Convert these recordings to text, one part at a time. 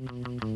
Mm-hmm.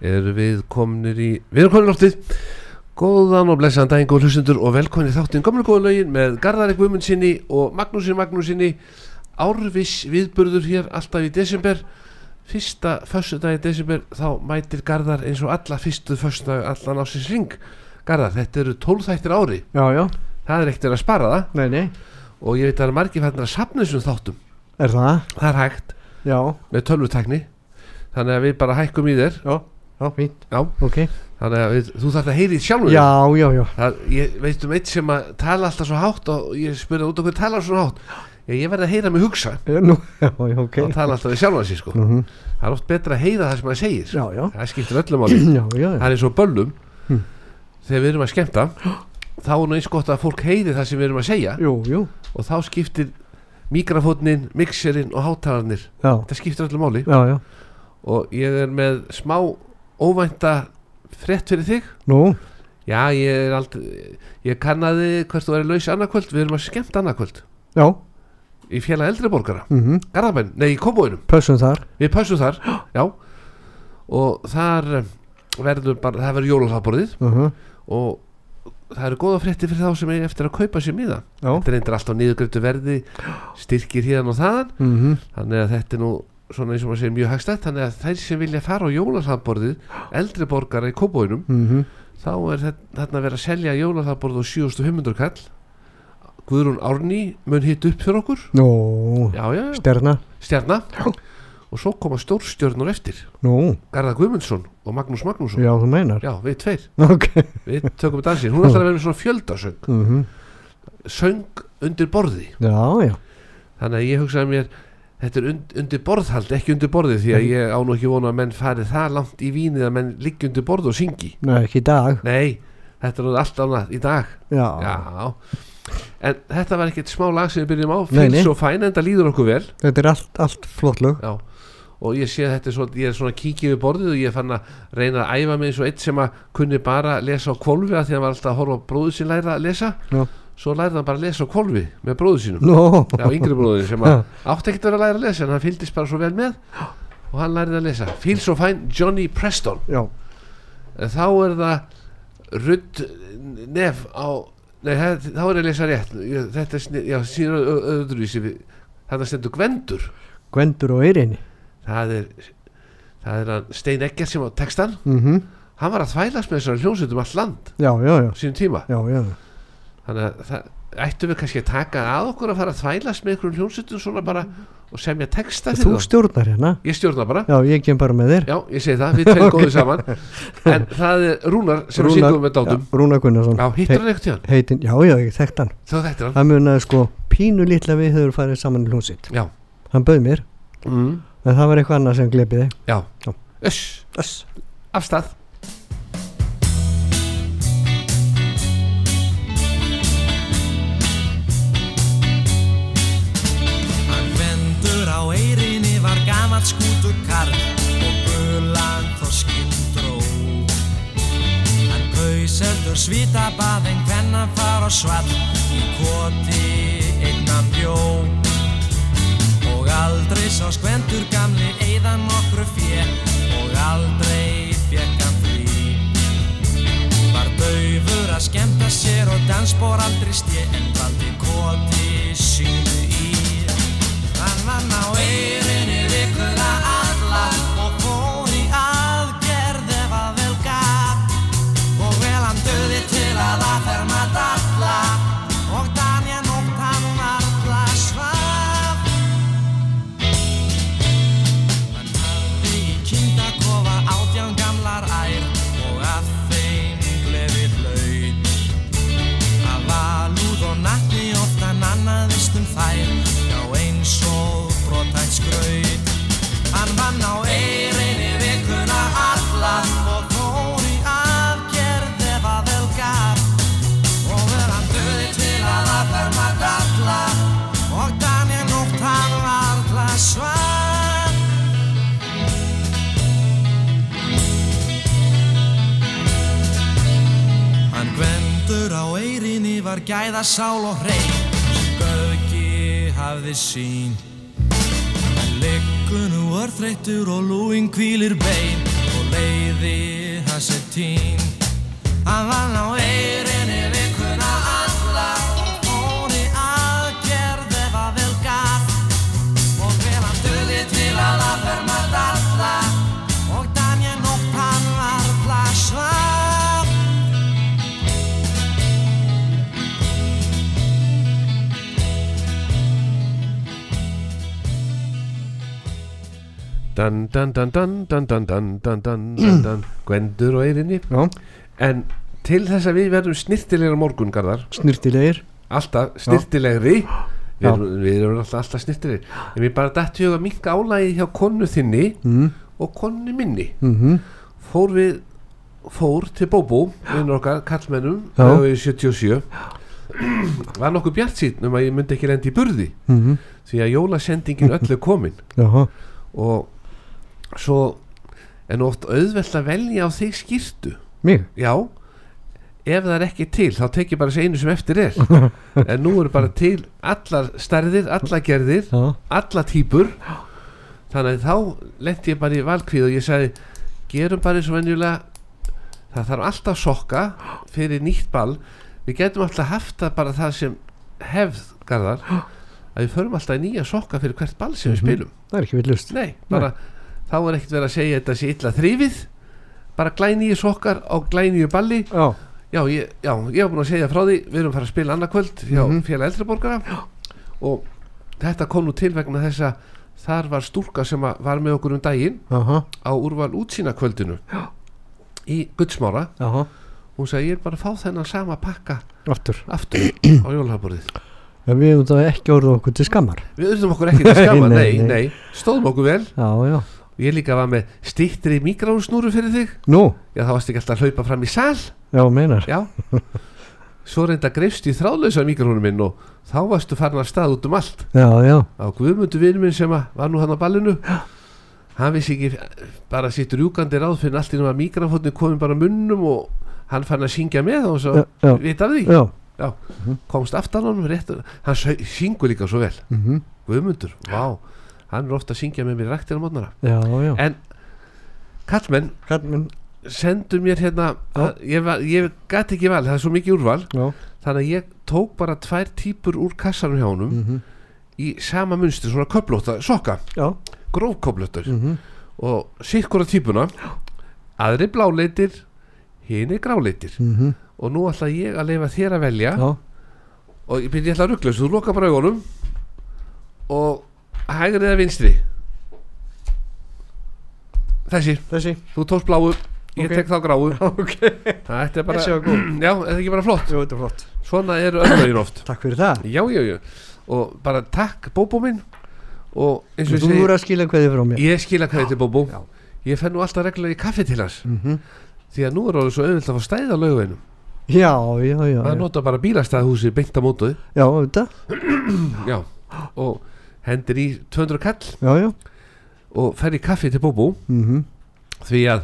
Erum við komnir í Við erum komin í loftið. Góðan og blessaðan daginn, góð hlustendur og velkomin í þáttinn Gamla góða lögin með Garðari Guðmundsinni og Magnúsin Magnúsinni Árviss viðburður hér alltaf í desember. Fyrsta föstudag í desember þá mætir Garðar eins og alla fyrstu föstudag allan ásins ring Garðar, þetta eru 12 þættir á ári. Já, já, Það er ekkert að spara það. Nei, nei, og ég veit að það er margir fættin að sapna þessum þáttum. Er það? Það er hægt. Já, með tölvutekni Þannig að við bara hækkum í þér. Já, já, fínt, Já, ok. Þannig að við, þú þarf að heyri sjálfur Já, já, já, það, Ég veit um eitt sem að tala alltaf svo hátt og ég spurði út okkur tala svo hátt. Ég, ég verði að heyra mig hugsa. Nú, já, já, ok. Og tala alltaf við sjálfan sig sko. Mhm. Það er oft betra að heyra það sem maður segir. Já, já, Það skiptir öllum áli já, já, Það er og böllum. Hm. þegar við erum að skemmta þá er nú eins gott að fólk heyri það sem við erum að segja. Jú, jú, og þá skiptir mikrafótnin, mixerinn og hátalarnir. Já, það skiptir öllum máli. Já, já og ég er með smá óvænta frétt fyrir þig. Nú, Já, ég er aldrei ég kannaði hvert þú er laus annarkvöld. Við erum að skemmta annarkvöld. Já, í félag eldri borgara. Mhm, Garðabæn, nei í Kóbóinum, pössum þar. Við passum þar já, og þar eh, verður bara, það verður jólahlaðborðið. Uh og það eru góða frétti fyrir þá sem er eftir að kaupa sér miða. Já, þetta eindir alltaf niðurgröftu verði styrkir hérna og þaðan. Mhm, þannig að þetta er nú svona eins og maður segir mjög hagstætt þannig að þeir sem vilja fara á jólahlaðborðið eldri borgara í Kóbóinum mhm. þá er þetta- þarna verið að selja jólahlaðborð á 7500 kall. Guðrún Árný mun hitt upp fyrir okkur. Nú, já, já, já, stjarna. Stjarna. Og svo koma stórstjörnur eftir. Nú, Garðar Guðmundsson og Magnús Magnússon. Já, þú meinar. Já, við tveir, Ok, við tökum dansinn hún er alltaf að vera með svona fjöldasöng. Mhm, söng undir borði. Já, já. Þannig að ég hugsaði mér þetta er und, undir borðhald, ekki undir borði því að ég á nú ekki vona að menn fari það langt í vínið að menn liggi undir borð og syngi. Nei, ekki í dag. Nei, þetta er nú allt annað í dag. Já, já. En þetta var ekkert smá lag sem við byrjum á. Nei, nei. fylg svo fæn en það líður okkur vel. Þetta er allt, allt flott lög. Já. Og ég sé þetta er svona, ég er svona kíkja við borðið og ég fann að reyna að æfa mig eins og eitt sem að kunni bara lesa á kvolfi að því að hann var alltaf að horfa bróðu sín læra að lesa. Já. Svo lærði hann bara að lesa á kvolfi með bróðu sínum. Nú, já, yngri bróðin sem átti ekkert að vera að læra að lesa en hann fylgdist bara svo vel með og hann lærði að lesa. Feel So Fine Johnny Preston. Já, þá er það Rudd Nef á nei, það- þá er að lesa rétt. Þetta er, síðan öðruvísi þetta stendur Gvendur. Gvendur og Eirinni það er það er hann Stein Eggert sem á textan mhm, hann var að þvælast með þessari hljómsveitum all land. Já, já, já, á sínum tíma. Já, já þannig að það, ættum við kannski að taka að okkur að fara að þvælast með einhverjum hljómsveitum svona bara og semja texta Þú þá? stjórnar hérna. Ég stjórna bara, Já, ég kem bara með þér. Já ég segi það, við tveim góðum saman. En það er Rúnar sem Rúnar, syngum með dátum. Já, Rúnar Gunnarsson. Já, hittur hann eitthvað tíðan, Heitin, já, já, ég þekkt hann. Þá er hann. Það munaði sko pínu lítla við höfum farið saman í hljómsitt já, Hann bauð mér, mm, en það var eitthvað annað sem glepiði já, Já. öss, Öss gammal skútur karl og bulan þorskin dró. Hann kaus heldur svita bað en hvenna fara svall í koti einnan bjó Og aldrei sá skvendur gamli eiðan okkur fér og aldrei fekkan frí. Var dauður að skemta sér og dansbór aldrei stið en valdi koti synu í. Hann var ná eða la fermata là gæða sál og hrein. Sem Gauki hafði sín Hann liggur nú örþreyttur og lúin kvílir bein. Og leiði hans er tín. Hann vann á eirinni dan dan dan dan dan dan dan dan dan dan dan Gwendur og eirinni Já, en til þess að við verðum snirtilegra morgungarðar snirtilegir alltaf snirtilegri við Já. erum, við erum alltaf, alltaf snirtilegri en við bara dættu ég að minka álægi hjá konu þinni mm, og konu minni. Mm fór við fór til Bóbó vinnur okkar kallmennum Já. þegar við 77 var nokkuð bjart sín um að ég myndi ekki lendi í burði. Mm því að jólasendingin öll er komin. Já, og svo er nú oft auðvelt að velja á þig skýrtu. Mig? Já. Ef það er ekki til þá tek ég bara þessi einu sem eftir er. En nú eru bara til allar stærðir, allar gerðir allar típur þannig að þá lendi ég bara í valkvíð og ég sagði gerum bara eins og venjulega það þarf alltaf sokka fyrir nýtt ball. Við getum alltaf haft það bara það sem hefð garðar að við förum alltaf nýja sokka fyrir hvert ball sem við spilum. Það er ekki villust nei, bara þá er ekkert verið að segja þetta sé illa þrýfið bara glænýju sokkar á glænýju balli. Já, já, ég, já, ég var búin að segja frá því. Við erum að fara að spila annað kvöld hjá mm Mhm. félag eldriborgara og þetta kom nú til vegna þess að þar var stúlka sem var með okkur um daginn aha, á úrval útsýna kvöldinu í Gudsmára aha, hún sagði ég er bara að fá þennan sama pakka aftur. aftur á jólaborðið. Já, við hefum það ekki orðið okkur til skammar. Við auðvitað okkur ekki skama, Nei, nei, nei. nei, stóðum okkur vel. Já, já, og ég líka var með stittri mikrofonsnúru fyrir þig. Nú, já þá varst ekki alltaf að hlaupa fram í sal. Já, meinar. Já. Svo reynda greifst í þráðlösa mikrofónum minn og þá varstu farin að stað út um allt. Já, já, á Guðmundu vinur minn sem að var nú hann á ballinu hann vissi ekki bara sitt rjúkandi ráð fyrir allt nú að mikrofónin komin bara að munnum og hann fann að syngja með og svo já, já, vita af því, já. komst aftan honum rétt, hann sau- syngur líka svo vel. Mhm, Guðmundur, vá hann er ofta að syngja með mér ræktir á mótnara Já, já. En kallmenn Kallmenn, sendu mér hérna að, ég, var- ég gæti ekki val, það er svo mikið úrval. Já. Þannig að ég tók bara tvær típur úr kassanum hjá honum mhm, í sama munstri, svona köflóta, sokka. Já, grófköflóttur. Mhm, og sikkura típuna. Aðri bláleitir hini gráleitir. Mhm, og nú ætla ég að leifa þér að velja. Já, og ég byrja ætla að ruggla þú loka bara augunum. Og hægri eða vinstri? Þessi, Þessi. Þú tókst bláu ég tek þá gráu. Ok. Þetta er bara, Þessi var góð. já, er það ekki bara flott? Jú, þetta er flott. Svona eru öllögin oft Takk fyrir það. Já, já, já, og bara takk Bóbó minn. Og eins og Þú ég voru að skila hverði frá mér. Segi ég skila hvað til Bóbó. Já. ég fenn nú alltaf reglulega í kaffi til hans. Mhm. því að nú er orðið svo auðvilt að fá stæð á laugavinum Já, já, já það nota bara bílastæðhúsi beint á mótuði Já, þetta já, og hendir í 200 kall Já, já. og fer í kaffi til Bóbó. Mhm. því að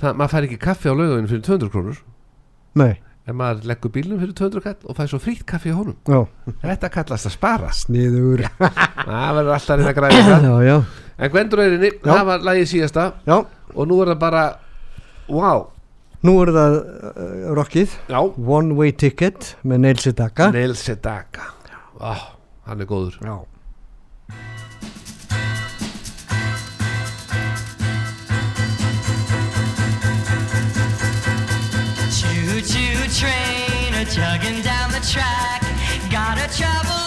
það, maður fær ekki kaffi á laugavinu fyrir 200 krónur. Nei, en maður leggur bílnum fyrir 200 kall og fær svo frýtt kaffi á honum. Já. Þetta kallast að spara. Sniður. Það verður alltaf reyna græða það. En Gvenduraurinni, Já. það var lagið síðasta. Já, og nú er það bara wow, nú er það uh, rockið. Já. One Way Ticket með Neil Sedaka Neil Sedaka oh, hann er góður. Já train a chugging down the track. Gotta travel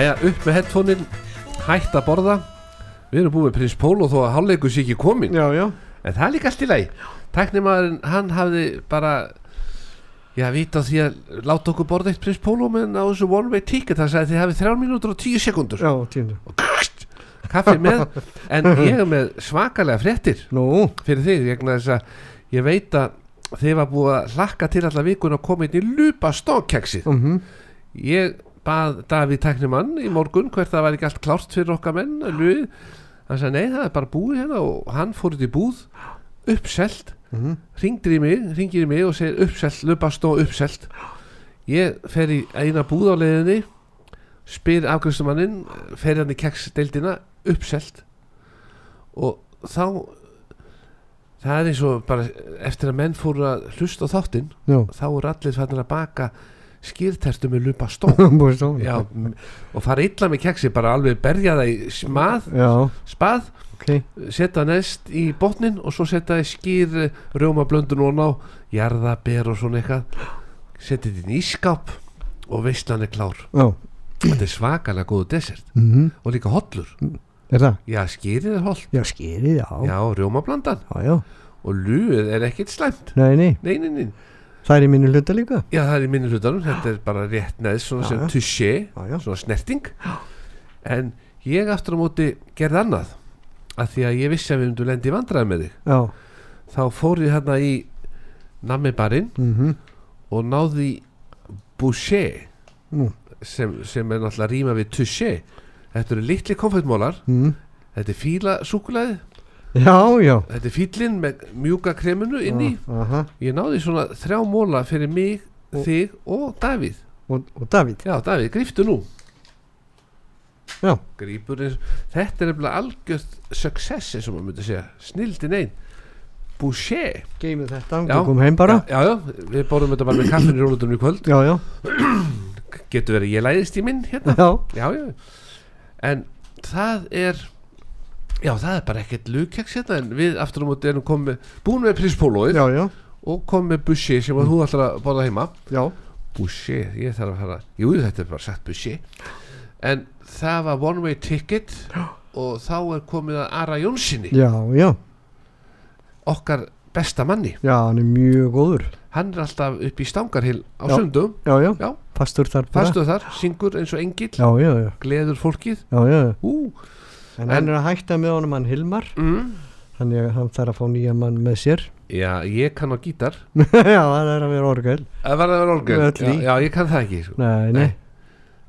Jæja, upp með headphone-in Hætt að borða. Við erum búið með prins Pól og þó að hálfleikur sé ekki komin Já, já. En það er líka allt í lagi. Tæknimaðurinn, hann hafði bara Já, vita því að Láta okkur borða eitt prins Pólo Men á þessu one way ticket. Það sagði þið hafið þrjár mínútur og tíu sekundur Já, tíundu Kaffi með. En ég er með svakalega fréttir Nú, Fyrir þig, vegna þess að Ég veit að þið var búið að hlakka til allar vikun að koma inn í lupa stókkeksið mhm. Ég bað Davíð Tæknimann í morgun hvert það var ekki allt klárt fyrir okkar menn Luð. hann sagði nei það er bara búið hérna og hann fór út í búð uppselt, Mhm. ringdir í mig ringir í mig og segir uppselt, lupastó uppselt ég fer í eina búð á leiðinni spyr afgriðstumanninn fer hann í keksdeildina uppselt og þá það er eins og bara eftir að menn fóru að hlusta á þáttinn þá eru allir fannir að baka skýrtertu með lupa stó Búið stó Já, og fara illa með keksi bara alveg berja það í smað spað, ok. setja nest í botnin og svo setja í skýr rjóma blöndun og ná jarðaber og svona eitthvað. Setja þetta í ískáp og veistlan er klár. Já. Þetta er svakalega góðu desert. Mhm. Og líka hollur. Er það? já, skýrið er holl Já, skýrið, já. Já, rjóma blandan Já, já. Og luð er ekkert slæmt. Nei, nei. Nei, nei, nei Það er í mínu hluta líka. Já, það er í minni hlutanum, þetta er bara rétt neðs svona sem já svona snerting. En ég aftur á móti gerði annað. Að því að ég vissi að við myndum lendi í vandræði með þig. Já. Þá fór ég hérna í nammi barinn mhm, og náði boucher Nú. sem, sem er náttúrulega rýma við touché. Þetta eru litli konfettmólar mhm. Þetta er fíla súkulaði Já, já. Þetta er fílinn með mjúka kreminu inn í Aha, ég náði svona þrjá móla fyrir mig, Og- þig og Davíð. Og, og Davíð. Já Davíð, gríftu nú. Já, grípur eins þetta er nefnilega algjört success eins og maður myndi segja, snildin einn. Boucher. Geymið þetta, Já. við komum heim bara. Já, já, við borðum þetta bara með kaffinu í rólutunum í kvöld. Já, já, getur verið ég læðist í minn hérna. Já, já, já. En það er já, það er bara ekkert lukjaks hérna en við aftur á móti erum komið búin með prispólóið já, já, og komið með bussi sem að þú ætlar að borða heima. Já. Bussi, ég þarf að fara jú, þetta er bara sagt bussi en það var one way ticket og þá er komið að Ara Jónssoni Já, já, okkar besta manni. Já, hann er mjög góður. Hann er alltaf upp í stangarhill á Já. sundum Já, já, Já. fastur þar bara. Fastuð þar, syngur eins og engill. Já, já, já, gleður fólkið. Já, já. Ú, En, hann er að hætta með honum hann Hilmar. Mm. Þannig að hann þarf að fá nýja mann með sér. Já, ég kann á gítar. Já, það er að vera orgel. Að vera orgel. Já, já, ég kann það ekki sko. Nei, nei,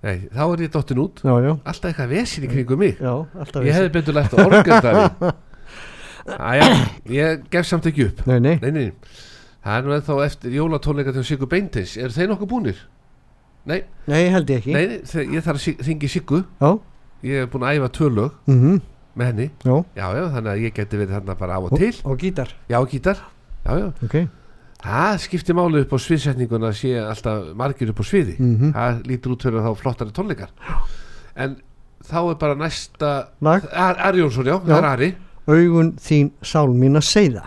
Nei, þá er ég dottin út. Já, já, Alltaf eitthvað vesin í kringum mig. Já, alltaf Ég hefði betur lært að orgel það Æja, ég gef samt ekki upp. Nei, nei, Nei, nei, það er nú ennþá eftir jólatónleika til Siggu Beintins. Eru þeir nokkuð búnir? Nei, nei, held ég ekki. Nei, ég þarf að þingi Siggu. Já, Ég hef búin að æfa tvö lög mhm, með henni. Já. Já, já, þannig að ég geti verið þarna bara af og til. Og gítar, Já, gítar. Já, já, ok. Það skiptir máli upp á sviðsetninguna sé alltaf margir upp á sviði. Mhm. það lítur út fyrir þá flottari tónleikar. En þá er bara næsta Ar Ari Jónsson, já, það er Ari. Augun þín sál mín að segða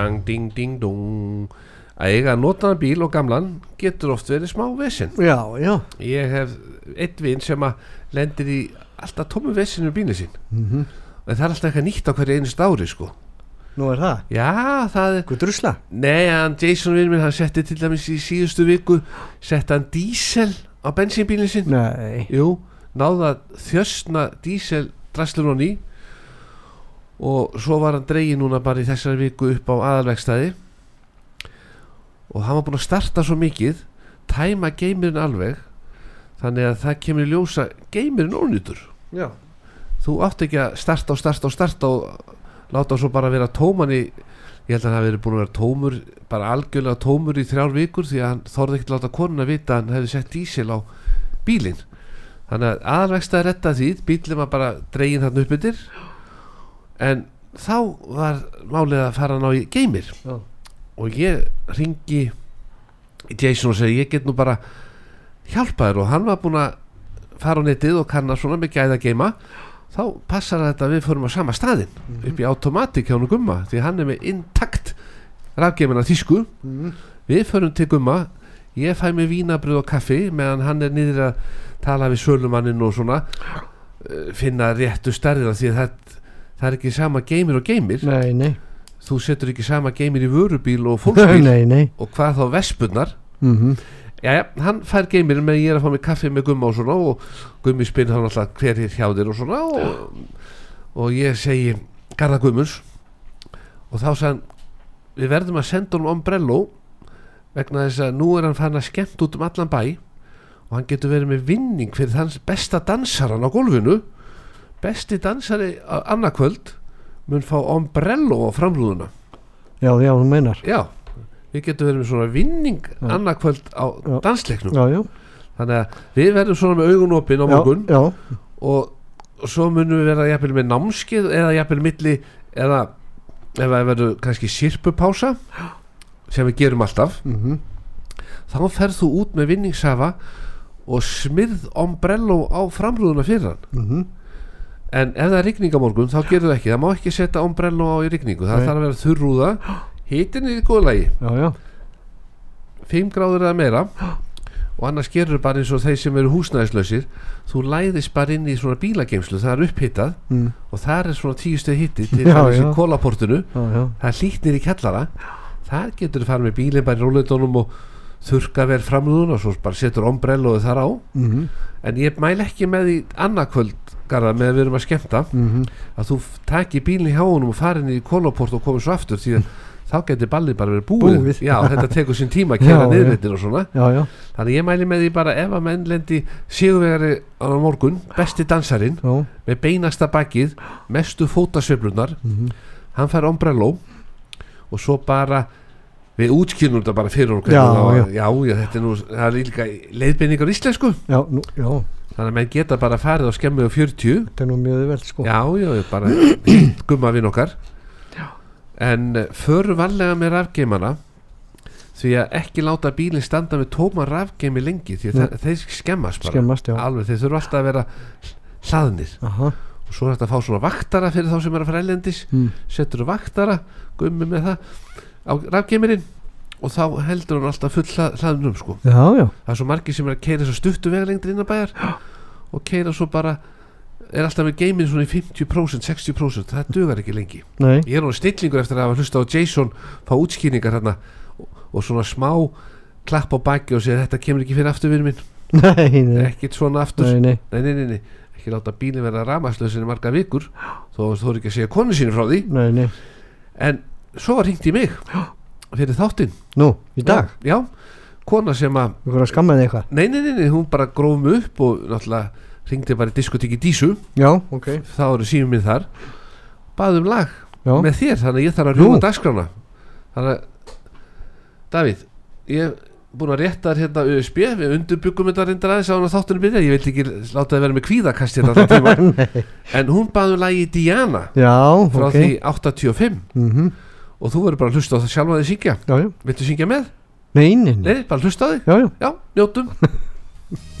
dang, ding, ding, dung að eiga notaðan bíl og gamlan getur oft verið smá vesinn Já, já, ég hef einn vinn sem að lendir í alltaf tómu vesinu bínu sín mhm. En það er alltaf eitthvað nýtt á hverju einust ári sko. Nú er það, já, það er hvað drusla. Nei, hann Jason vinn minn, hann setti til dæmis í síðustu viku setti hann dísel á bensínbílinn sinn. Nei, Jú, náða þjösna dísel drastlur og ný og svo var hann dregið núna bara í þessari viku upp á aðalvegstæði og hann var búin að starta svo mikið tæma geimirinn alveg þannig að það kemur í ljósa geimirinn ónýtur. Já. þú átt ekki að starta og starta og starta og láta svo bara vera tóman í ég held að hann verið búin að vera tómur bara algjörlega tómur í þrjár vikur því að hann þorði ekki að láta konuna vita að hann hefði sett dísil á bílinn. Þannig að aðalvegst að retta því bílinn var bara dregin þarna upp yfir en þá var málið að fara að ná í geimir Já. og ég ringi Jason og segi ég get nú bara hjálpaður og hann var búin að fara á netið og kanna svona með gæða geima þá passar þetta að við förum á sama staðinn upp í automatik hjá hann gumma því hann er með intakt rafgeimina þýsku Mhm. við förum til gumma. Ég fæ mig vínabröð og kaffi meðan hann er niður að tala við sölumanninn og svona uh, finna réttu stærðina því að það, það er ekki sama geimir og geimir. Nei, nei. þú setur ekki sama geimir í vörubíl og fólksbíl. Nei, nei. og hvað þá vespunnar Mm Jæja, hann fær geimirinn með ég er að fá mig kaffi með gumma og svona og gummi spyrir þá náttúrulega hver er hjá þér og svona og, og ég segi Garða Gummurs og þá hann við verðum að senda honum ombrello vegna þess að nú er hann fann að skemmt út um allan bæ og hann getur verið með vinning fyrir þanns besta dansaran á gólfinu besti dansari annarkvöld mun fá ombrello á framrúðuna Já, já, hún meinar. já, við getum verið með svona vinning Já. annarkvöld á Já. dansleiknum Já, þannig að við verðum svona með augun opinn á morgun Já, og, og svo munum við vera jafnvel með námskið eða jafnvel milli eða ef það verður kannski sirpupása sem við gerum alltaf. Mm þá ferð þú út með vinningshafa og smyrð ombrello á framrúðuna fyrir hann Mhm. En ef það er rigning á morgun þá gerðu það ekki, það má ekki setja ombrello á í rigningu. Það Nei. þarf að vera þurrúða. Hitin er í góða lagi. Já, já. 5 gráður eða meira. Og annars gerur bara eins og þeir sem eru húsnæðislausir. Þú læðist bara inn í svona bílageimslu það er upphittað. Mm. og það er svona tíu stöð hitti til já. kólaportinu það hlýtnir í kjallara. Þar getur þú farið með bílinn bara í róleitónum og þurka vel framlúðun og svo bara setur ombrelloðu þar á Mhm. en ég mæl ekki með því annarkvöld garða með að við erum að skemmta Mhm. að þú taki bílinn hjá honum og farin í kólaport og komið svo aftur því að þá getur ballið bara verið búið, Búið. já þetta tekur sín tíma að kera niðurreitin og svona Já, já. þannig ég mæli með því bara ef að menn lendi sigurvegari á morgun besti dansarinn Já. með beinasta bakið mestu fótasveiflunar Mhm. hann fær ombrello og svo bara við útskynum þetta bara fyrir honum Já, það- já, já, þetta er nú það er líka leiðbeiningar íslensku Já, nú, já. þannig að menn geta bara farið á skemmu á 40 Þetta er nú mjög vel, sko. já, já, bara gumma vinn okkar en uh, föru varlega með rafgeimana því að ekki láta bílinn standa með tóma rafgeimi lengi því að Nei. þe- þeir skemmast bara Skemmast, já. alveg, þeir þurfa alltaf að vera hlaðnir Aha. og svo er þetta að fá svona vaktara fyrir þá sem er að fara ellendis Mm. setur vaktara, gummi með það á rafgeimirinn og þá heldur hann alltaf full hlað, hlaðnum sko. Já, já. það er svo margir sem er að keira svo stuttu vegalengdir innan bæjar og keira svo bara er alltaf með geimin svona í 50% 60% það dugar ekki lengi Nei. ég er nú stillingur eftir að hafa hlusta á Jason fá útskýringar hérna og, og svona smá klapp á baki og segja þetta kemur ekki fyrir aftur við minn Nei, nei. ekkit svona aftur Nei, ekki láta bílinn vera ramaslösin í marga vikur þó þú er ekki að segja konu sínu frá því Nei, nei. en svo í mig fyrir þáttinn Nú, í dag. já, já kona sem að Þú voru að skamma þig eitthvað. nei, nei, nei, nei, hún bara mig upp og náttúrulega hringdi bara í diskotíki Dísu Já, ok. þá eru símum minn þar baðum lag Já. með þér þannig að ég þarf að Nú. rjúma dagskrána þannig að Davíð, ég er búin að rétta þér hérna USB við undirbyggum þetta reyndar aðeins á hann að þáttunum byrja ég vil ekki láta það vera með kvíðakast hérna alltaf tíma Nei. en hún baðum lagi Diana Já, frá ok. því 85 Mhm. Og þú verður bara að hlusta á það sjálfa þig syngja Já, já. viltu syngja með? Nei, nei, nei. Nei, bara hlusta á þig Já, já. Já, njótum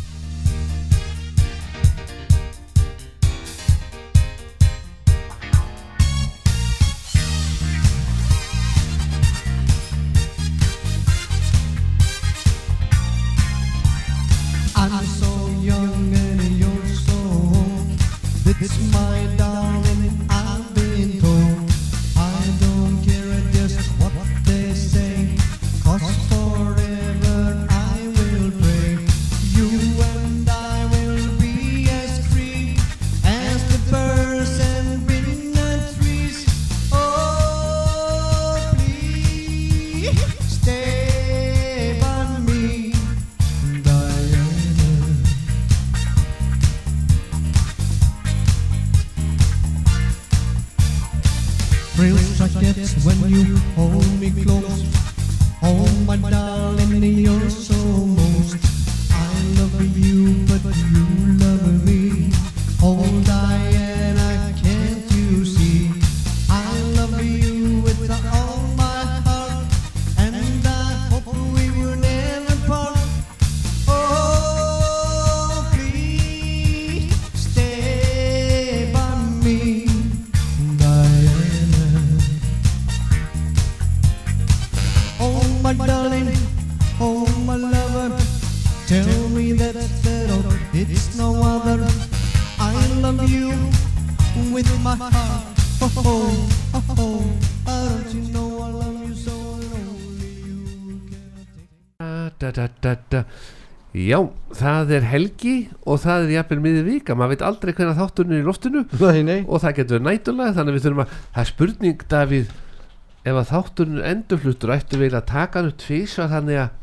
me that, oh, it's no other. I love you with my heart. Oh, oh, oh, oh, don't you know I love you so and only you can da, da, da, da. Já, það er helgi og það er jafnvel miður vika, maður veit aldrei hvernig þátturinn er í loftinu Nei, nei og það getur nætulega þannig við þurfum að, það er spurning Davíð, ef að þátturinn er endurfluttur ættu við að taka hann upp tvísa þannig að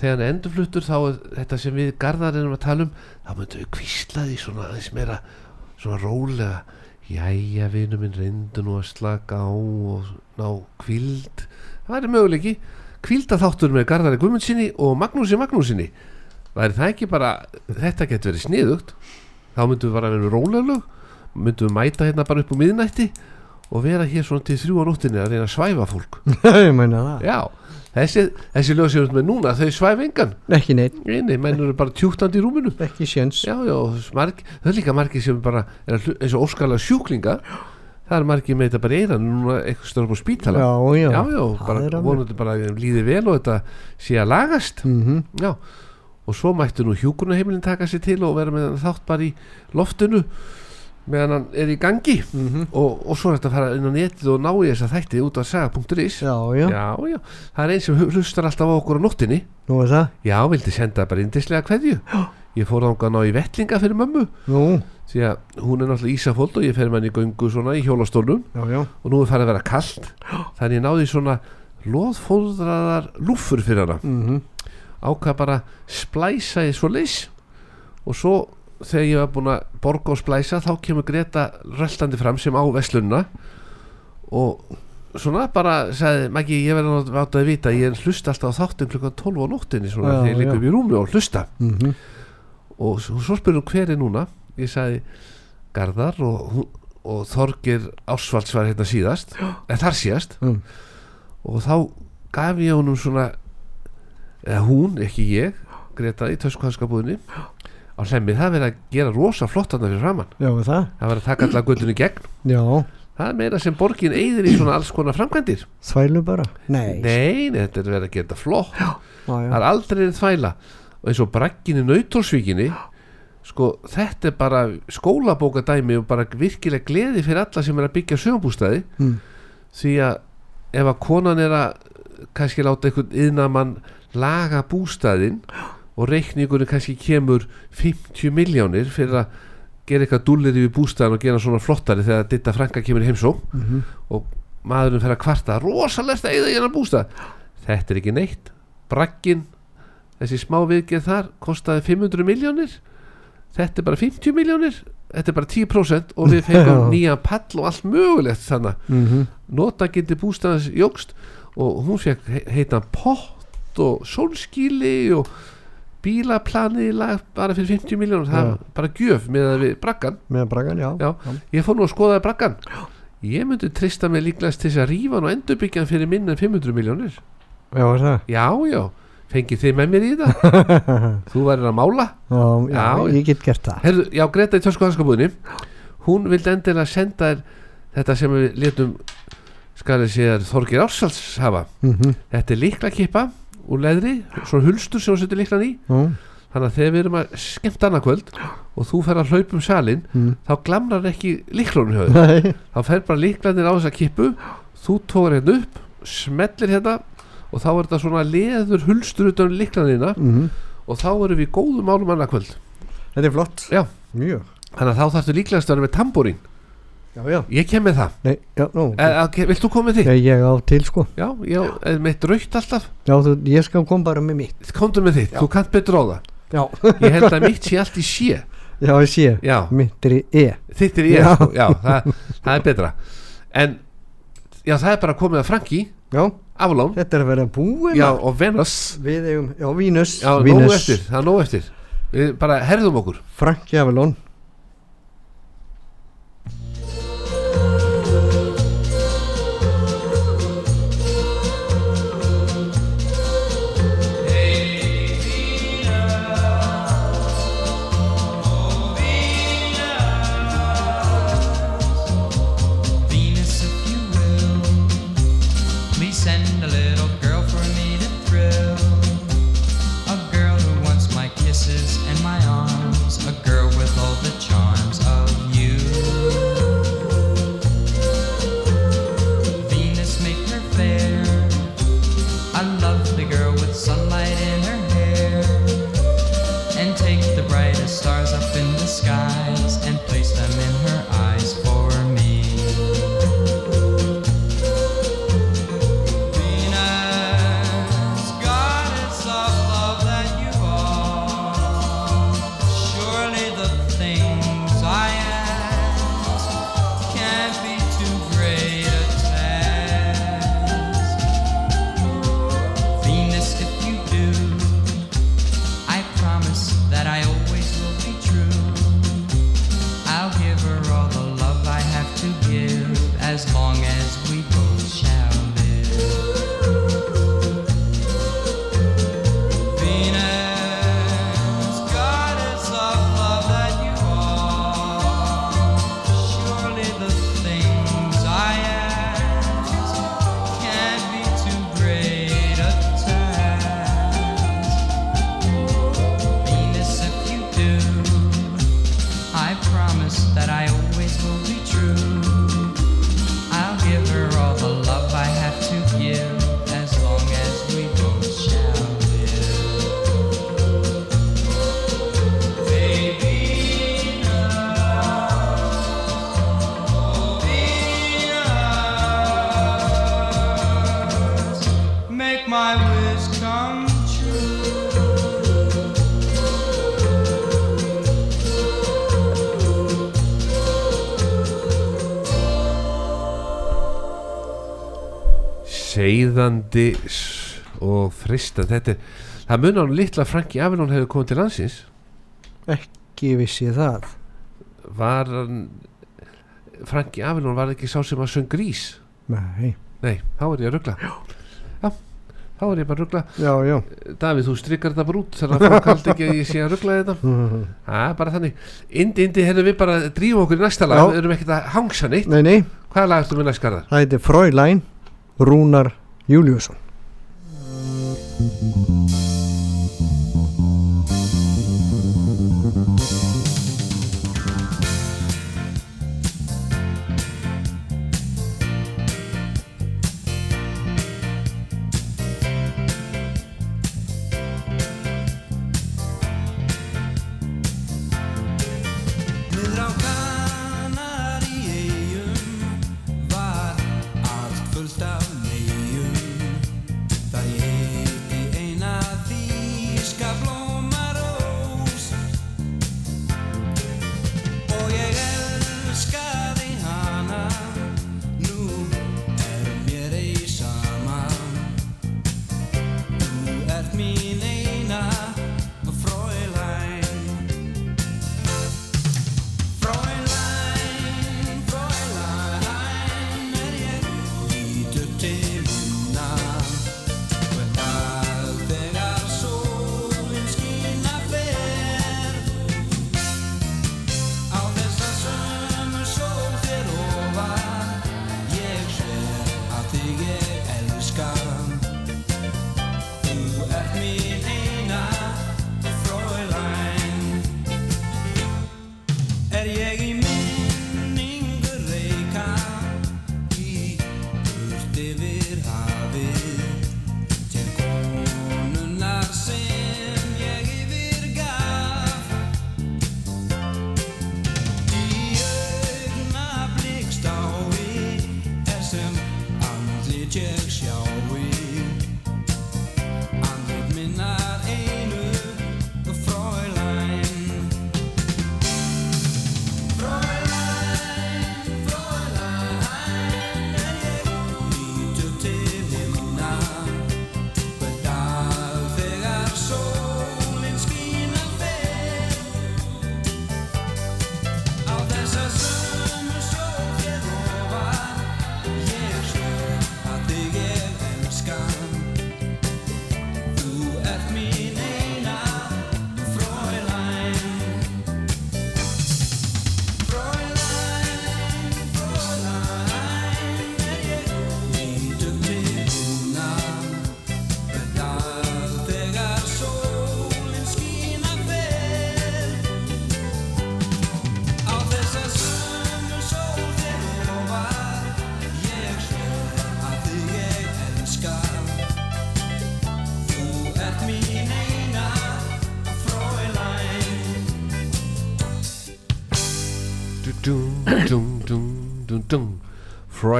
þegar hann endurfluttur þá er þetta sem við garðar erum að tala um þá myndum við kvísla því svona aðeins meira svona rólega. Jæja vinur minn reyndu nú að slaka á og ná kvíld það væri möguleiki. Kvílda þáttur með Garðari Guðmundsinni og Magnúsi Magnúsinni væri það ekki bara þetta getur verið sniðugt? Þá myndum við bara vera róleglug myndum við mæta hérna bara upp á miðnætti og vera hér svona til þrjú á nóttinni að reyna að svæfa fólk. Ég meina það. Já, þessi, þessi lögsjóðum með núna þau svæfa engan. Ekki neitt, Nei, menn eru bara tjúktandi í rúminu. Ekki séns já, já, marg, það er líka margir sem bara er að hlu- eins og óskalega sjúklingar það er margir með þetta bara eiran núna eitthvað stöður á spítala. Já, já, já, já, Það er bara alveg. vonandi bara að þeim líði vel og þetta sé að lagast. Mhm. já, og svo mættu nú hjúkunaheimilin taka sér til og vera með þátt bara í loftinu meðan hann er í gangi. Mhm. og, og svo er þetta að fara inn á netið og ná í þessa þætti út af saga.is Já, já, já, já, það er eins sem hlustar alltaf á okkur á nóttinni nú er það. Já, vildi senda bara indislega kveðju. Ég fór þangað að ná í vettlinga fyrir mömmu. Nú, því að hún er náttúrulega ísafóld og ég fer með hann í göngu svona í já og nú er farið að vera kallt þannig ég náði svona loðfóðraðar lúffur fyrir hana. Mhm. ákvað bara splæsa í svo leys og svo þegar ég var búin að borga og splæsa þá kemur Greta röltandi fram sem á veslunna og svona bara sagði Maggi ég verði váta að vita ég hlusta alltaf á þáttum klukkan 12 á nóttinni svona Já, þegar ég já. upp í rúmi og hlusta Mhm. og svo, hún hver er núna ég sagði Garðar og, og Þorgir Ásvalds var hérna síðast eða þar síðast Mm. og þá gaf ég honum svona eða hún, ekki ég Greta í töskhanskabúðinni á hlemmi, það verið að gera rosa flott þarna fyrir framann, Já, það? Það verið að taka allar göttunni gegn, Já, það er meira sem borgin eigðir í svona alls konar framkvæmdir. Þvælu bara? Nei, nei, nei, þetta er verið að gera þetta flott. Já, það já. er aldrei verið þvæla. Og eins og braggin í nautólsvíkinni sko, þetta er bara skólabókadæmi og bara virkilega gleði fyrir alla sem er að byggja sögumbústæði Mm. því að ef að konan er að kannski láta einhvern yðnamann laga bústæðin og reikningunni kannski kemur 50 miljónir fyrir að gera eitthvað dúllir yfir bústæðan og gera svona flottari þegar Ditta Franka kemur í heimsó Mhm. og maðurinn fer að kvarta rosalegt að eigða í hennar bústæð þetta er ekki neitt bragginn, þessi smá viðgeð þar kostaði 500 miljónir þetta er bara 50 miljónir þetta er bara 10% og við fengum Já. nýjan pall og allt mögulegt þannig Mhm. notagildi bústæðans jógst og hún fekk he- heitan pott og sólskíli og bílaplanið í lag bara fyrir 50 miljónur það er bara gjöf með braggan Með bragan, já. Já. ég fór nú að skoða braggan ég myndi trista mig líklegast til þess að rífa hann og endurbyggja hann fyrir minna en 500 miljónir Já, er það? Já, já, fengið þið með mér í það? Þú værir að mála. Já, já, Já. ég get gert það. Herðu, já, Greta í tösku hanskabúðinni. Hún vildi endilega senda þér þetta sem við letum skal ég segja Þorgir Ársals hafa Mhm. þetta er líkla kippa úr leðri svona hulstur sem hún setur líklan í. Já, þannig að þegar við erum að skemmt annað kvöld og þú fer að hlaupa um salin Mm. þá glamrar ekki líklunum hjá þér. Þá fer bara líklanir á þessa kippu þú tókar hérna upp smellir hérna og þá er þetta svona leður hulstur utan líklanina mhm. og þá erum við góðum málum annað kvöld. Þetta er flott. Já. Mjög. Þannig að þá þarftu líklegast að vera með tambúrin Já, já. Ég kem með það. Nei, já, nú, eh, okay. Vilt þú koma með því? Nei, ég á til sko. Já, ég er með draugt alltaf? Já, þú, ég skal koma bara með mitt. Komdu með þitt, þú kannt betra á það. Já. Ég held að mitt sé allt í sé. Já, í sé. Já. Mitt er í e. Þitt er í e Já, sko. já það, það er betra. En, já, það er bara komið að Franki. Já. Aflón Þetta er að vera búin Já, og Venus. Við eigum, já, Venus Já, nógu eftir, það er nógu eftir. Við bara herðum okkur. Franki Aflón flæðandi og frista þetta það mun á um litla Franki Avelón hefur komið til landsins. Ekki vissi það. Var Franki Avelón var ekki sá sem að söng grís nei, nei þá er ég að ruggla já, þá er ég bara að ruggla já, já. Davíð þú strykar það bara út þannig að fólk haldi ekki að ég sé að ruggla þetta. Það er bara þannig. Indi, indi, herru við bara drífum okkur í næsta lag. Við erum ekkert að hangsa neitt. Nei, nei. hvaða lag ertu með næstgarðar? það heitir Fräulein Rúnar Juliusson.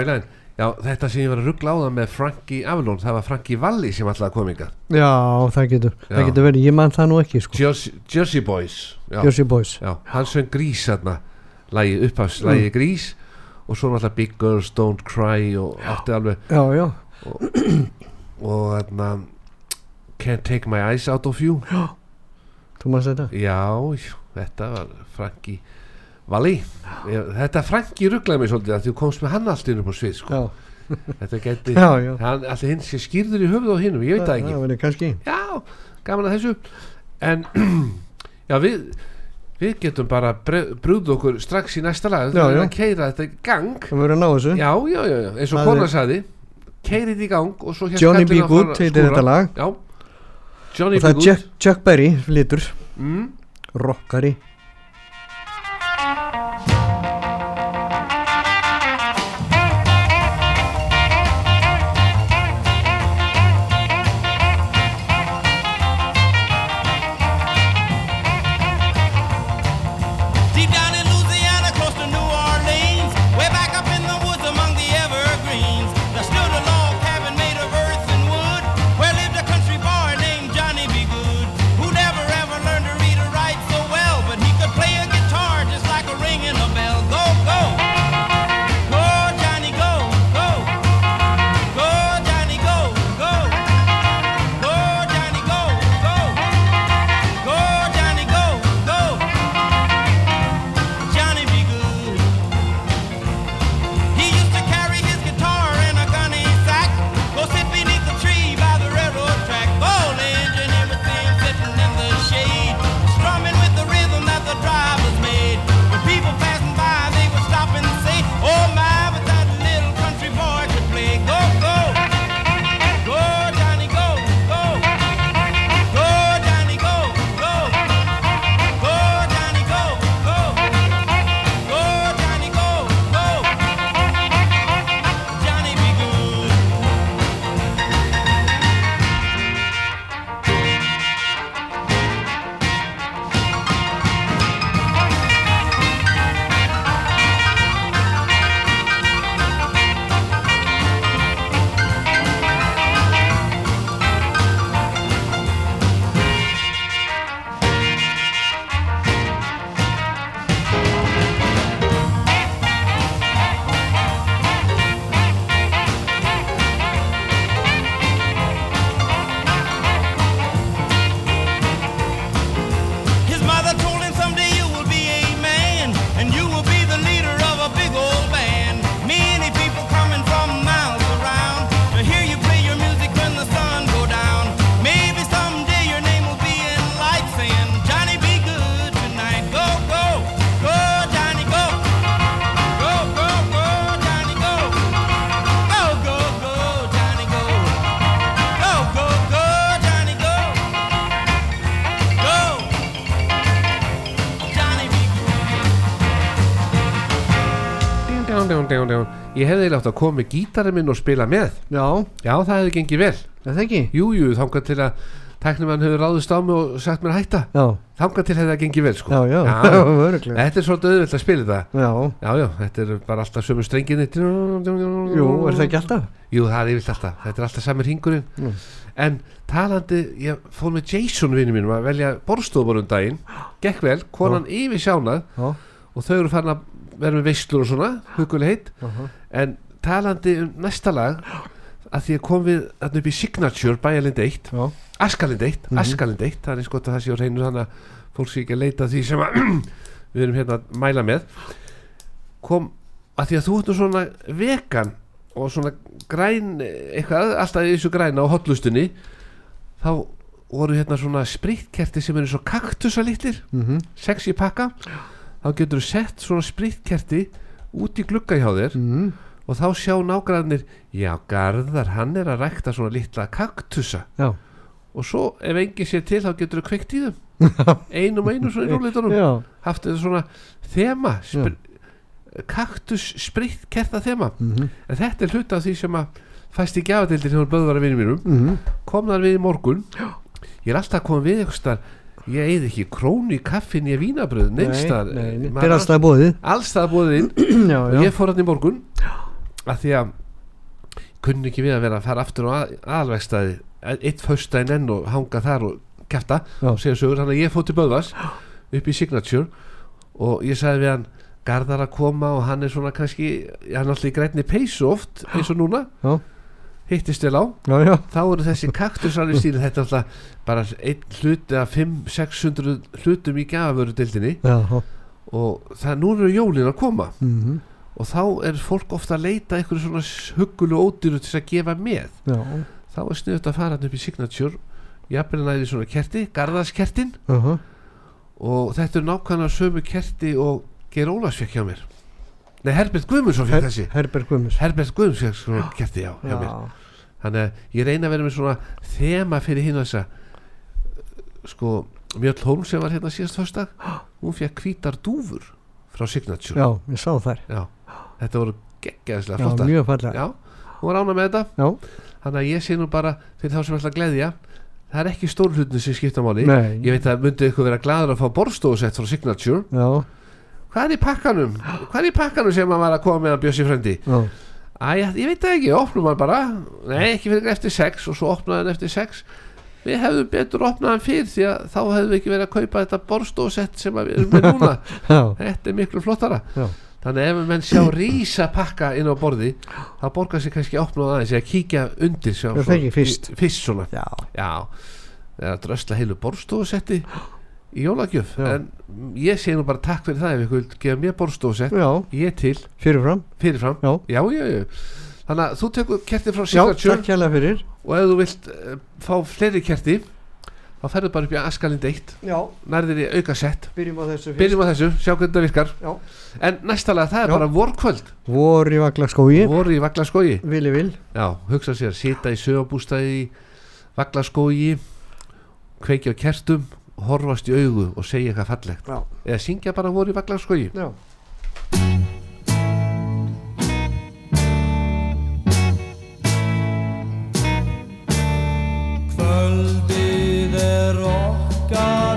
Fräulein Já, þetta sem ég var að ruggla á það með Frankie Avalon það var Frankie Valli sem alltaf kom ykkar Já, það getur, Já. það getur verið, ég man það nú ekki sko. Jersey, Jersey Boys Já, Jersey Boys. Já hann söng Grís þarna lagið upphafs, lagið Grís og svo náttúrulega Big Girls Don't Cry og átti alveg Já, já, og þarna Can't Take My Eyes Out of You. Þú maður þetta? Já, já, þetta var Frankie Valli Ég- Þetta Frankie rugglaði mig svolítið að þú komst með hann allt inn upp á svið sko. Já, Þetta geti já, já. Allir hinn sé skýrður í höfuð á hinnum, ég veit það ekki. Það verður kannski Já, gaman að þessu. En Já, við Við getum bara brúð okkur strax í næsta lag. Já, Það er já. að keira þetta í gang. Það verður að ná þessu. Já, já, já, já, eins og kona sagði Keirið í gang og svo hélt Johnny B. Good heitir þetta lag. Já. Johnny Og það er Chuck, Chuck Berry lítur mm, Rockari dján, dján. Ég hefði eiginlega átt að koma með gítarinn minn og spila með. Já, Já, það hefði gengið vel. Það ekki? Jú, jú, þangað til að tæknumann hefur ráðist á mig og sagt mér að hætta. Já, Þangað til hefði það gengið vel, sko. Já, já, Þetta er svolítið auðvelt að spila þetta Já, Já, já, þetta er bara alltaf sömu strenginni jú, er það ekki alltaf? Jú, það er yfirlt alltaf, þetta er alltaf samir hringurinn. Mm. En talandi, ég fór með Jason vinnu mínum að velja borstofur um daginn. Gekk vel, konan yfir sjánað Já, Og þau eru farin að vera með veislur og svona, huguleg heitt Aha. En talandi um næsta lag að því að kom við þarna upp í Signature bæjalind 1, já, Askalind 1 Mhm. Askalind 1, það er eins gott að það sé á reynu þannig að fólk sé ekki að leita því sem við erum hérna að mæla með. Kom að því að þú ert nú svona vegan og svona græn eitthvað, alltaf í þessu græna á hotlustunni þá voru hérna svona spritkerti sem eru svo kaktusa litlir mhm, sex í pakka þá getur þú sett svona spritkerti út í glugga hjá þér mhm, og þá sjá nágrannir já, Garðar, hann er að rækta svona litla kaktusa. Já, og svo ef enginn sér til þá getur þú kveikt í þeim. Einum einum svona í róleitunum já, haft þetta svona þema spr kaktus spritt kerta þema. Mhm, en þetta er hluta af því sem að fæst í gjafadeildir hjá böðvara vinnum mínum. Mhm, kom þar við í morgun. Ég er alltaf koma við eitthvað ég eði ekki krónu í kaffin í vínabröð neinstar nei, nei, þetta er alltaf bóðið alls það búið inn. Já, já, ég fór hann í morgun. Að því að kunni ekki við að vera að fara aftur á aðalvegstæði eitt föstudaginn enn og hanga þar og kæfta og segja sögur, þannig að ég fór til Böðvas upp í Signature og ég sagði við hann Garðar að koma og hann er svona kannski hann er alltaf í grænni peysu oft eins og núna. Já. Hittist vel á. Já, já, þá eru þessi kaktusar í stíli þetta er alltaf bara einn hluti af 500-600 hlutum í gafavörudildinni já, já. og það nú eru jólin að koma. Mhm, og þá er fólk ofta að leita einhverju svona huggulu ódýru til að gefa með. Já, þá er sniðut að fara upp í Signature. Jafnvel næði svona kerti, garðaskertin uh og þetta er nákvæmlega sömu kerti og Geir Ólafs fekk hjá mér nei Herbert Guðmundsson fekk þessi. Herbert Guðmus Herbert Guðmunds fekk svona kerti já, já, þannig að ég reyna að vera með svona þema fyrir hinn og þessa sko Mjöll Holm sem var hérna síðast förstak hún fekk hvítar dúfur frá Signature. Já, ég sá þær. Já. þetta voru geggjaðislega já, flottar. mjög fallega Já, hún var ána með þetta. Já, Þannig að ég sé nú bara fyrir þá sem ætla að gleðja Það er ekki stór hlutin sem skipta máli. Nei, Ég veit að myndi ykkur vera gladur að fá borstofusett frá Signature. Já, Hvað er í pakkanum? Hvað er í pakkanum sem maður var að koma með að bjössi frendi? já, Æ, ég veit það ekki, opnum maður bara. Nei, ekki fyrir eftir sex og svo opnaði hann eftir sex. Við hefðum betur opnað hann fyrr því að þá hefðum við ekki verið að kaupa þetta borstofusett sem að við erum með núna. Þetta er miklu flottara. Já. Þannig að ef menn sjá rísa pakka inn á borði þá borgar sér kannski að opna aðeins eða kíkja undir sjá, ekki fyrst. Fyrst já, Já, eða drösla heilu borstofusetti í jólagjöf. Já. En ég sé nú bara takk fyrir það ef ykkur vilt gefa mér borstofusett já, Ég til, fyrirfram. Fyrirfram. Já, Já, já, já. Þannig að þú tekur kerti frá já, takk hérlega fyrir. og ef þú vilt uh, fá fleiri kerti þá ferðu bara upp í Askalind 1 já, nærðir í auka sett byrjum á þessu fyrst. Byrjum á þessu, sjá hvernig það virkar. Já. En næstalega það er Já. bara vorkvöld. Vor í Vaglaskói voru í Vaglaskógi. Vili Vil. Já, hugsa sér, sita í sögabústæði í Vaglaskógi kveikja á kertum horfast í augu og segja eitthvað fallegt. Já. eða syngja bara voru í Vaglaskógi. Já, Kvöldið er okkar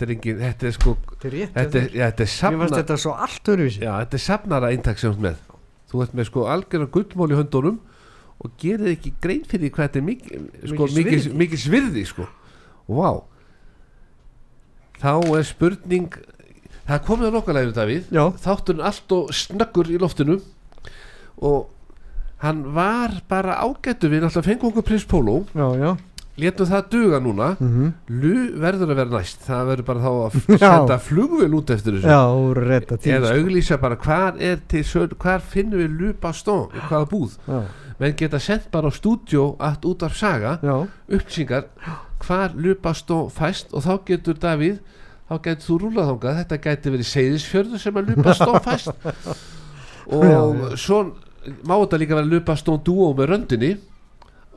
þetta er engin þetta er sko, Þetta er er, já, þetta er safna þetta svo allt öruvísi já, þetta er safnara eintak sem þú ert með. Þú ert með sko algjörna gullmól í höndunum og gerir ekki grein fyrir því hvað þetta er mikið sko, Mikils mikið, virði. mikið svirði sko. Vá. Þá er spurning það er komið á lokkalæður Davíð. Þátturinn allt og snöggur í loftinu og hann var bara ágættu við náttúrulega fengum okkur prins Pólo já, já létum það duga núna mm Lu verður að vera næst. Það verður bara þá að senda flugvél út eftir þessu. Já, og til eða sko. auglýsa bara hvar til söl hvar finnum við Lu Baston í hvaða búð? Já, menn geta sendt bara á stúdjó allt út af saga já, upplýsingar hvar Lu Baston fæst og þá getur Davíð þá getur þú rúlað þangað. Þetta gæti verið seyðisfjörðu sem að Lu Baston fæst. Og svo má þetta líka vera Lu Baston dúo með röndinni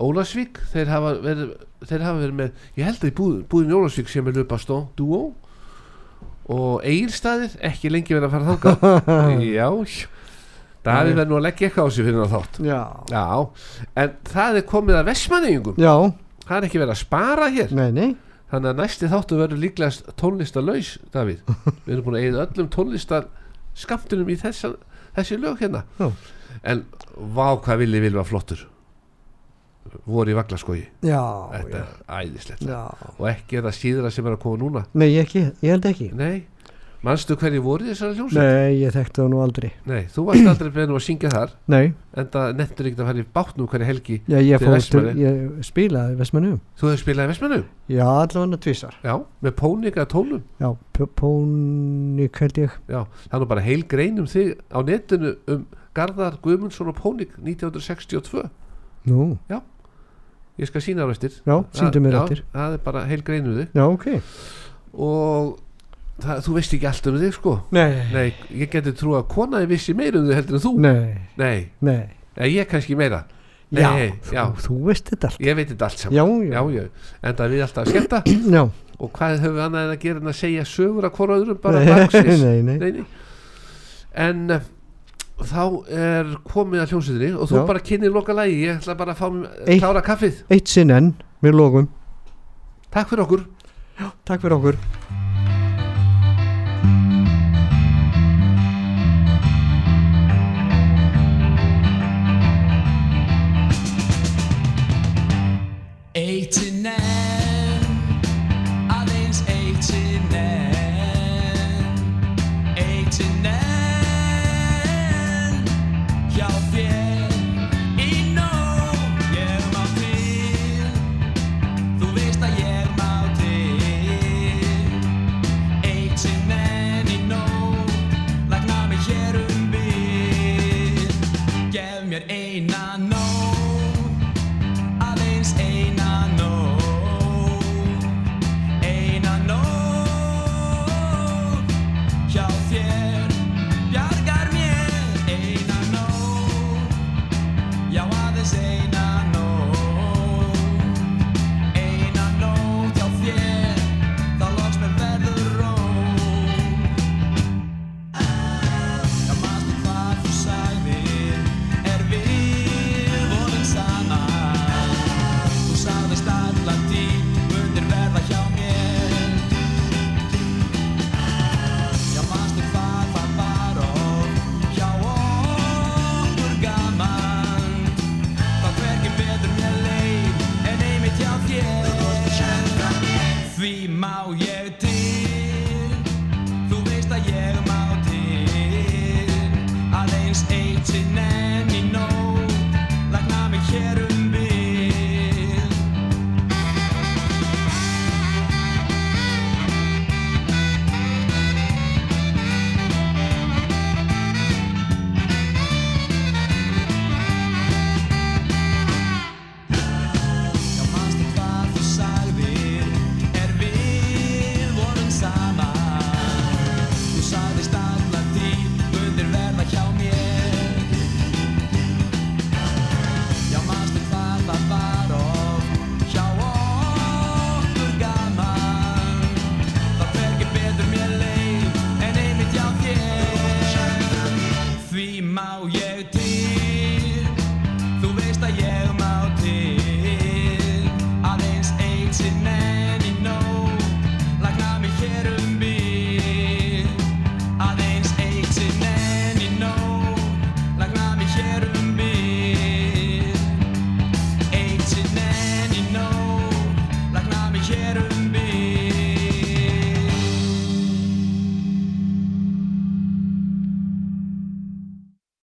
Ólasvík þeir hafa verið þeir hafa verið með, ég held að í búð, búðin í Ólasvík sem er Le Baston Duo og Egilstaðir ekki lengi verið að fara þangað. Já. Davíð verður nú að leggja eitthvað á sig fyrir það þátt. Já. Já, en það er komið að vestmanningum Já, það er ekki verið að spara hér. Nei, nei. Þannig að næsti þáttu verður líklegast tónlistarlaus Davíð, við erum búin að eigða öllum tónlistar skamtunum í þessa, þessi lög hérna. Já. en vá hvað villi vil var flottur voru í vaglaskogi. Já, þetta já, er æðislegt. Já. Og ekki er það síðra sem er að koma núna? Nei, ekki, ég held ekki. Nei, manstu hverju voru þessari hljómsveit? Nei, ég þekkti það nú aldrei. Nei, þú varst aldrei beðin að syngja þar. Nei, en það nettur ekkert að fara í bátnum hverju helgi já, ég Til ég spilaði Vestmannum þú hefur spilað í Vestmannum Já, allavega tvisar já, með pónika tólum Já, Pónik held ég. Já, það er nú bara heil grein um þig á netinu um Garðar Guðmundsson og Pónik 1962 Nú, ég skal sína þér eftir. Já, síndu mér eftir. það er bara heil grein þig Já, ok. Og það, þú veist ekki allt um þig sko. Nei, nei, ég geti trú að konaði vissi meira um þig heldur en þú. Nei, nei, nei. Ég kannski meira. Já, Nei, þú, já. þú veist þetta allt. Ég veit þetta allt saman. Já, já, en það við alltaf að skemmta. Já. Og hvað höfum við annað en að gera en að segja sögur að hvora öðrum bara Nei, nei, nei. nei, nei. en uh, þá er komið að hljómsveitinni og þú Já. bara kynir loka lægi ég ætla bara að fá mér- Eitt- klára kaffið. Eitt sinn enn, við logum takk fyrir okkur. Takk fyrir okkur